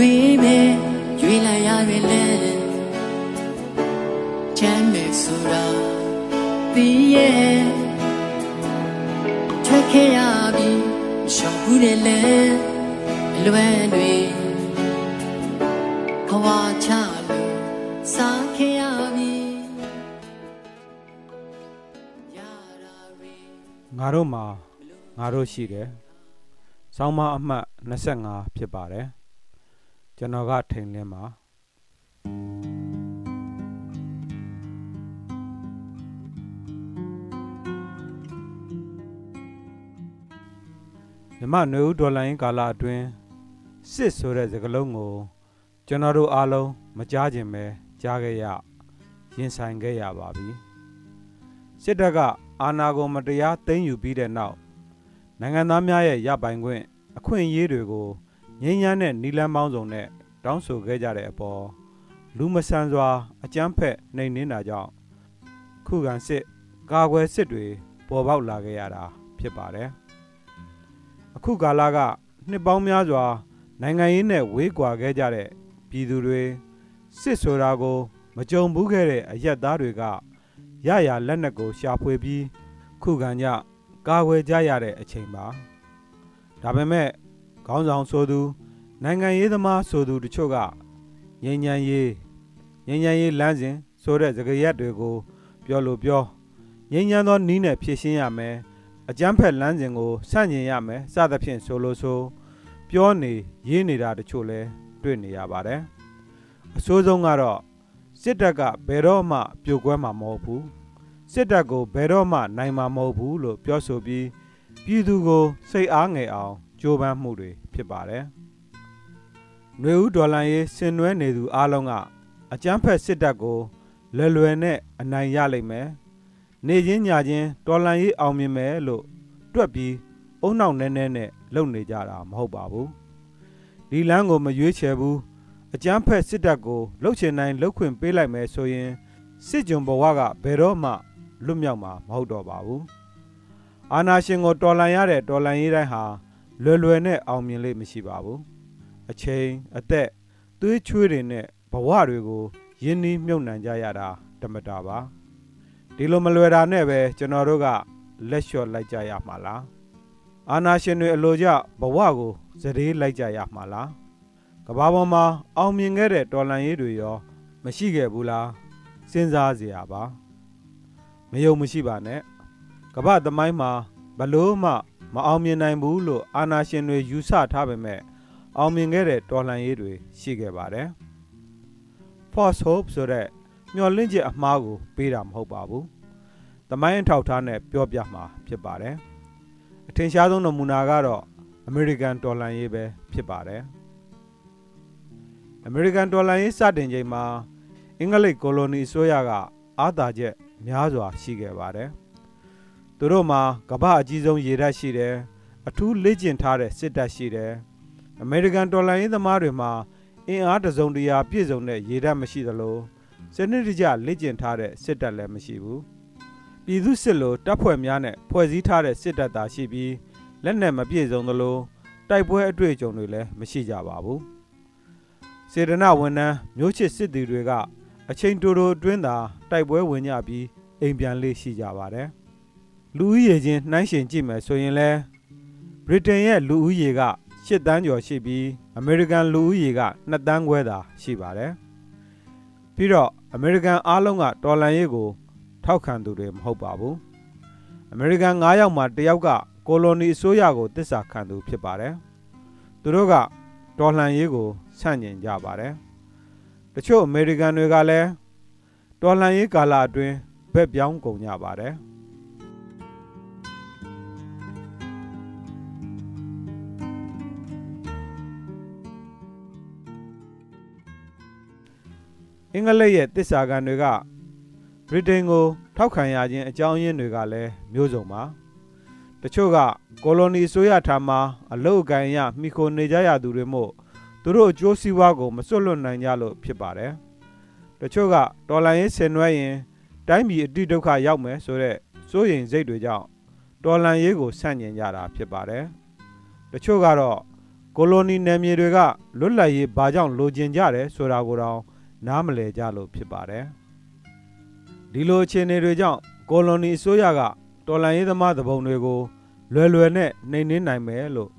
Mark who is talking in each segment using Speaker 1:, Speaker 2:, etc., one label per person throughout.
Speaker 1: ရွေးမယ်ရွေးလိုက်ရရင်လဲချမ်းမယ်ဆိုတာသိရဲ့ထွက်ခဲ့ရပြီရှောင်ဘူးတယ်လဲအလွယ်တွေဘဝချလို့စားခဲ့ရပြီရတာတွေ
Speaker 2: ငါတို့မှာငါတို့ရှိတယ်။ဆောင်းမအမှတ်25ဖြစ်ပါတယ်။ ကျွန်တော်ကထိန်လင်းပါမြမနွေဦးဒေါ်လာရင်းကာလအတွင်းစစ်ဆိုတဲ့စကားလုံးကို ကျွန်တော်တို့အားလုံးမကြားခြင်းပဲကြားခဲ့ရရင်ဆိုင်ခဲ့ရပါပြီ။စစ်တပ်ကအာဏာကိုမတရားသိမ်းယူပြီးတဲ့နောက်နိုင်ငံသားများရဲ့ရပိုင်ခွင့်အခွင့်အရေးတွေကို ငြိမ်းချမ်းတဲ့နီလန်းပေါင်းစုံနဲ့တောင်းဆိုခဲ့ကြတဲ့အပေါ်လူမဆန်စွာ အကြမ်းဖက်နှိမ်နင်းတာကြောင့်ခုခံစစ်ကာကွယ်စစ်တွေပေါ်ပေါက်လာခဲ့ရတာဖြစ်ပါတယ်။အခုကာလကနှစ်ပေါင်းများစွာ နိုင်ငံရေးနဲ့ဝေးကွာခဲ့ကြတဲ့ပြည်သူတွေစစ်ဆိုတာကို မကြုံဘူးခဲ့တဲ့အရက်သားတွေကရရလက်နက်ကိုရှာဖွေပြီး ခုခံကြကာကွယ်ကြရတဲ့အချိန်ပါဒါပေမဲ့ ခေါင်းဆောင်ဆိုသူနိုင်ငံရေးသမားဆိုသူတချို့ကငြိမ်းချမ်းရေးငြိမ်းချမ်းရေးလမ်းစဉ်ဆိုတဲ့စကားရက်တွေကို ပြောလို့ပြောငြိမ်းချမ်းသောနီးနဲ့ဖြည့်ရှင်းရမယ်အကြမ်းဖက်လမ်းစဉ်ကိုဆန့်ကျင်ရမယ်စသဖြင့်ဆိုလို့ဆိုပြောနေရေးနေတာတချို့လဲတွေ့နေရပါတယ်အဆိုးဆုံးကတော့စစ်တပ်ကဘယ်တော့မှပြိုကွဲမှာမဟုတ်ဘူးစစ်တပ်ကိုဘယ်တော့မှနိုင်မှာမဟုတ်ဘူးလို့ပြောဆိုပြီးပြည်သူကိုစိတ်အားငယ်အောင် ကြိုးပမ်းမှုတွေဖြစ်ပါတယ်။နှွေဦးဒေါ်လာရေးဆင်နွှဲနေသူအားလုံးကအကြမ်းဖက်စစ်တပ်ကိုလွယ်လွယ်နဲ့အနိုင်ရလိမ့်မယ်။နေချင်းညချင်းဒေါ်လာရေးအောင်မြင်မယ်လို့တွက်ပြီးအုံနောက်နဲနဲနဲ့လုပ်နေကြတာမဟုတ်ပါဘူး။ဒီလမ်းကိုမရွေးချယ်ဘူးအကြမ်းဖက်စစ်တပ်ကိုလှုပ်ချင်တိုင်းလှုပ်ခွင့်ပေးလိုက်မယ်ဆိုရင်စစ်ကြုံဘဝကဘယ်တော့မှလွတ်မြောက်မှာမဟုတ်တော့ပါဘူးအာနာရှင်ကိုတော်လှန်ရတဲ့တော်လှန်ရေးတိုင်းဟာ လွယ်လွယ်နဲ့အောင်မြင်လိမ့်မရှိပါဘူးအချိန်အသက်သွေးချွေးတွေနဲ့ဘဝတွေကိုယင်းနှီးမြုပ်နှံကြရတာတမတာပါဒီလိုမလွယ်တာနဲ့ပဲကျွန်တော်တို့ကလက်လျှော့လိုက်ကြရမှာလားအာနာရှင်တွေအလိုကြဘဝကိုစတေးလိုက်ကြရမှာလားကဘာပေါ်မှာအောင်မြင်ခဲ့တဲ့တော်လှန်ရေးတွေရော မရှိခဲ့ဘူးလားစဉ်းစားစရာပါမယုံမရှိပါနဲ့ကမ္ဘာသမိုင်းမှာဘလို့မှ မအောင်မြင်နိုင်ဘူးလို့အာနာရှင်တွေယူဆထားပေမဲ့အောင်မြင်ခဲ့တဲ့တော်လှန်ရေးတွေရှိခဲ့ပါတယ် False Hope ဆိုတဲ့မျှော်လင့်ချက်အမှားကိုပေးတာမဟုတ်ပါဘူးသမိုင်းအထောက်ထားနဲ့ပြောပြမှာဖြစ်ပါတယ်အထင်ရှားဆုံးနမူနာကတော့ American တော်လှန်ရေးပဲဖြစ်ပါတယ် American တော်လှန်ရေးစတင်ချိန်မှာအင်္ဂလိပ်ကိုလိုနီအစိုးရက အာသာချက်များစွာရှိခဲ့ပါတယ်။ သူတို့မှာကမ္ဘာအကြီးဆုံးရေတပ်ရှိတယ်။အထူးလေ့ကျင့်ထားတဲ့စစ်တပ်ရှိတယ်။အမေရိကန်တော်လှန်ရေးသမားတွေမှာအင်အားတစုံတရာပြည့်စုံတဲ့ရေတပ်မရှိသလိုစနစ်တကျလေ့ကျင့်ထားတဲ့စစ်တပ်လည်းမရှိဘူး။ပြည်သူစစ်လိုတပ်ဖွဲ့များနဲ့ဖွဲ့စည်းထားတဲ့စစ်တပ်သာရှိပြီးလက်နက်မပြည့်စုံသလိုတိုက်ပွဲအတွေ့အကြုံတွေလည်းမရှိကြပါဘူး။စေတနာဝန်ထမ်းမျိုးချစ်စစ်သည်တွေကအချိန်တိုတိုအတွင်းသာတိုက်ပွဲဝင်ကြပြီးအိမ်ပြန်လေးရှိကြပါတယ်။ လူဦးရေချင်းနှိုင်းယှဉ်ကြည့်မယ်ဆိုရင်လဲဗြိတိန်ရဲ့လူဦးရေက8တန်းကျော်ရှိပြီးအမေရိကန်လူဦးရေက2တန်းခွဲသာရှိပါတယ်။ပြီးတော့အမေရိကန်အားလုံးကတော်လန်ရေးကို ထောက်ခံသူတွေမဟုတ်ပါဘူး။အမေရိကန်9ယောက်မှာတယောက်ကကိုလိုနီအစိုးရကိုတစ္ဆာခံသူဖြစ်ပါတယ်။သူတို့ကတော်လှန်ရေးကိုဆန့်ကျင်ကြပါတယ်။တချို့အမေရိကန်တွေကလည်းတော်လှန်ရေးကာလအတွင်းဘက်ပြောင်းကုန်ကြပါတယ် အင်္ဂလိပ်ရဲ့တစ္ဆာကန်တွေကဗြိတိန်ကိုထောက်ခံရခြင်းအကြောင်းရင်းတွေကလည်းမျိုးစုံပါတချို့ကကိုလိုနီဆိုရထားမှာအလုတ်အကန်ရမိခိုနေကြရသူတွေမို့သူတို့အကျိုးစီးပွားကိုမစွတ်လွတ်နိုင်ကြလို့ဖြစ်ပါတယ်။တချို့ကတော်လိုင်းရေးဆင်နွှဲရင်တိုင်းပြည်အတိဒုက္ခရောက်မယ်ဆိုတဲ့စိုးရိမ်စိတ်တွေကြောင့်တော်လန်ရေးကိုဆန့်ကျင်ကြတာဖြစ်ပါတယ်။တချို့ကတော့ကိုလိုနီနယ်မြေတွေကလွတ်လပ်ရေးဘာကြောင့်လိုချင်ကြတယ်ဆိုတာကိုတော့ နားမလည်ကြလို့ဖြစ်ပါတယ်ဒီလိုအခြေအနေတွေကြောင့်ကိုလိုနီအစိုးရကတော်လှန်ရေးသမားသဘုံတွေကိုလွယ်လွယ်နဲ့နှိမ်နင်းနိုင်မယ်လို့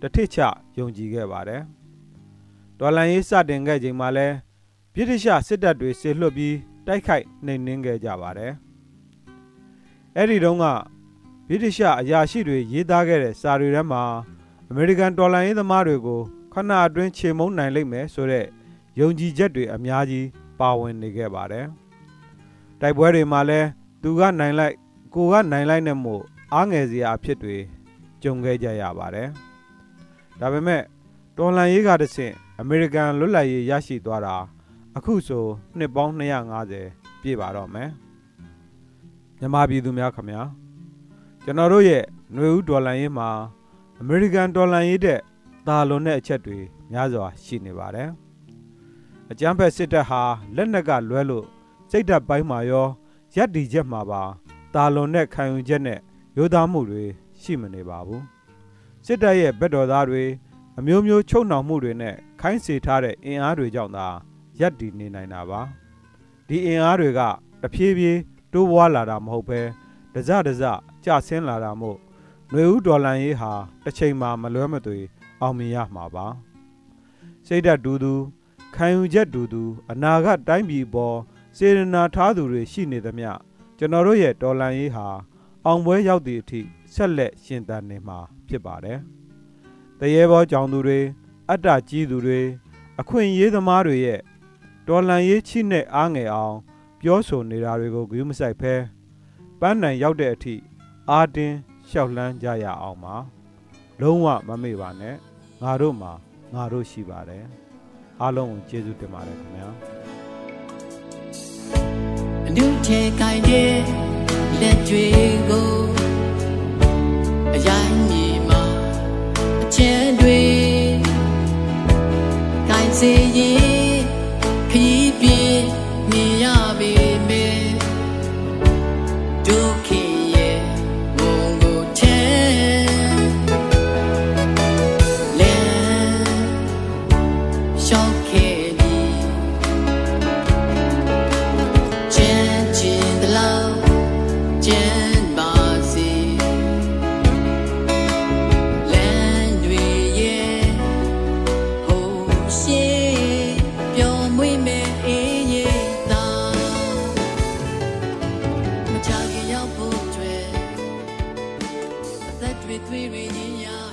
Speaker 2: တထစ်ချယုံကြည်ခဲ့ပါတယ်တော်လှန်ရေးစတင်ခဲ့ချိန်မှာလဲဗြိတိရှစစ်တပ်တွေဆေလွှတ်ပြီးတိုက်ခိုက်နှိမ်နင်းခဲ့ကြပါတယ်အဲ့ဒီတုန်းကဗြိတိရှအရာရှိတွေရေးသားခဲ့တဲ့စာတွေထဲမှာအမေရိကန်တော်လှန်ရေးသမားတွေကိုခဏအတွင်းခြေမုံနိုင်လိမ့်မယ်ဆိုတဲ့ ယုံကြည်ချက်တွေအများကြီးပါဝင်နေခဲ့ပါတယ်တိုက်ပွဲတွေမှာလဲသူကနိုင်လိုက်ကိုကနိုင်လိုက်နဲ့မို့အားငယ်စရာအဖြစ်တွေကြုံခဲ့ကြရပါတယ်ဒါပေမဲ့တော်လှန်ရေးကတဆင့်အမေရိကန်လွတ်လပ်ရေးရရှိသွားတာအခုဆိုနှစ်ပေါင်း250ပြည့်ပါတော့မယ်မြန်မာပြည်သူများခင်ဗျာကျွန်တော်တို့ရဲ့ຫນွေဦးဒေါ်လာရင်းမှာအမေရိကန်ဒေါ်လာရေးတဲ့သာလွန်တဲ့အချက်တွေများစွာရှိနေပါတယ် အကြမ်းဖက်စစ်တပ်ဟာလက်နက်ကလွဲလို့စိတ်ဓာတ်ပိုင်းမှာရောရက်တီချက်မှာပါသာလွန်တဲ့ခံယူချက်နဲ့ရိုးသားမှုတွေရှိမနေပါဘူးစစ်တပ်ရဲ့ဘက်တော်သားတွေအမျိုးမျိုးချုပ်နှောင်မှုတွေနဲ့ခိုင်းစေထားတဲ့အင်အားတွေကြောင့်သာရပ်တည်နေနိုင်တာပါဒီအင်အားတွေကတဖြည်းဖြည်းတိုးပွားလာတာမဟုတ်ပဲတစတစကျဆင်းလာတာမို့ຫນွေဦးဒေါ်လန်ရေးဟာတစ်ချိန်မှာမလွဲမသွေအောင်မြင်ရမှာပါစိတ်ဓာတ်တူတူ ခံယူချက်တူတူအနာဂတ်တိုင်းပြည်ပေါ်စေရနာထားသူတွေရှိနေသမျှကျွန်တော်တို့ရဲ့ဒေါ်လန်ရေးဟာအောင်ပွဲရောက်သည့်အထိဆက်လက်ရှင်သန်နေမှာဖြစ်ပါတယ်တရေဘောကြောင်သူတွေအတ္တကြီးသူတွေအခွင့်အရေးသမားတွေရဲ့ဒေါ်လန်ရေးချိနဲ့အားငယ်အောင်ပြောဆိုနေတာတွေကိုဂရုမစိုက်ဖဲပန်းနိုင်ရောက်တဲ့အထိအာတင်းလျှောက်လန်းကြရအောင်ပါလုံးဝမမေ့ပါနဲ့ငါတို့မှာငါတို့ရှိပါတယ် အားလုံးကိုကျေးဇူးတင်ပါတယ်ခင်ဗျာ
Speaker 1: အနုထဲကိုင်းတဲ့လက်တွေကို သွေးသွေးတွေညင်ညာ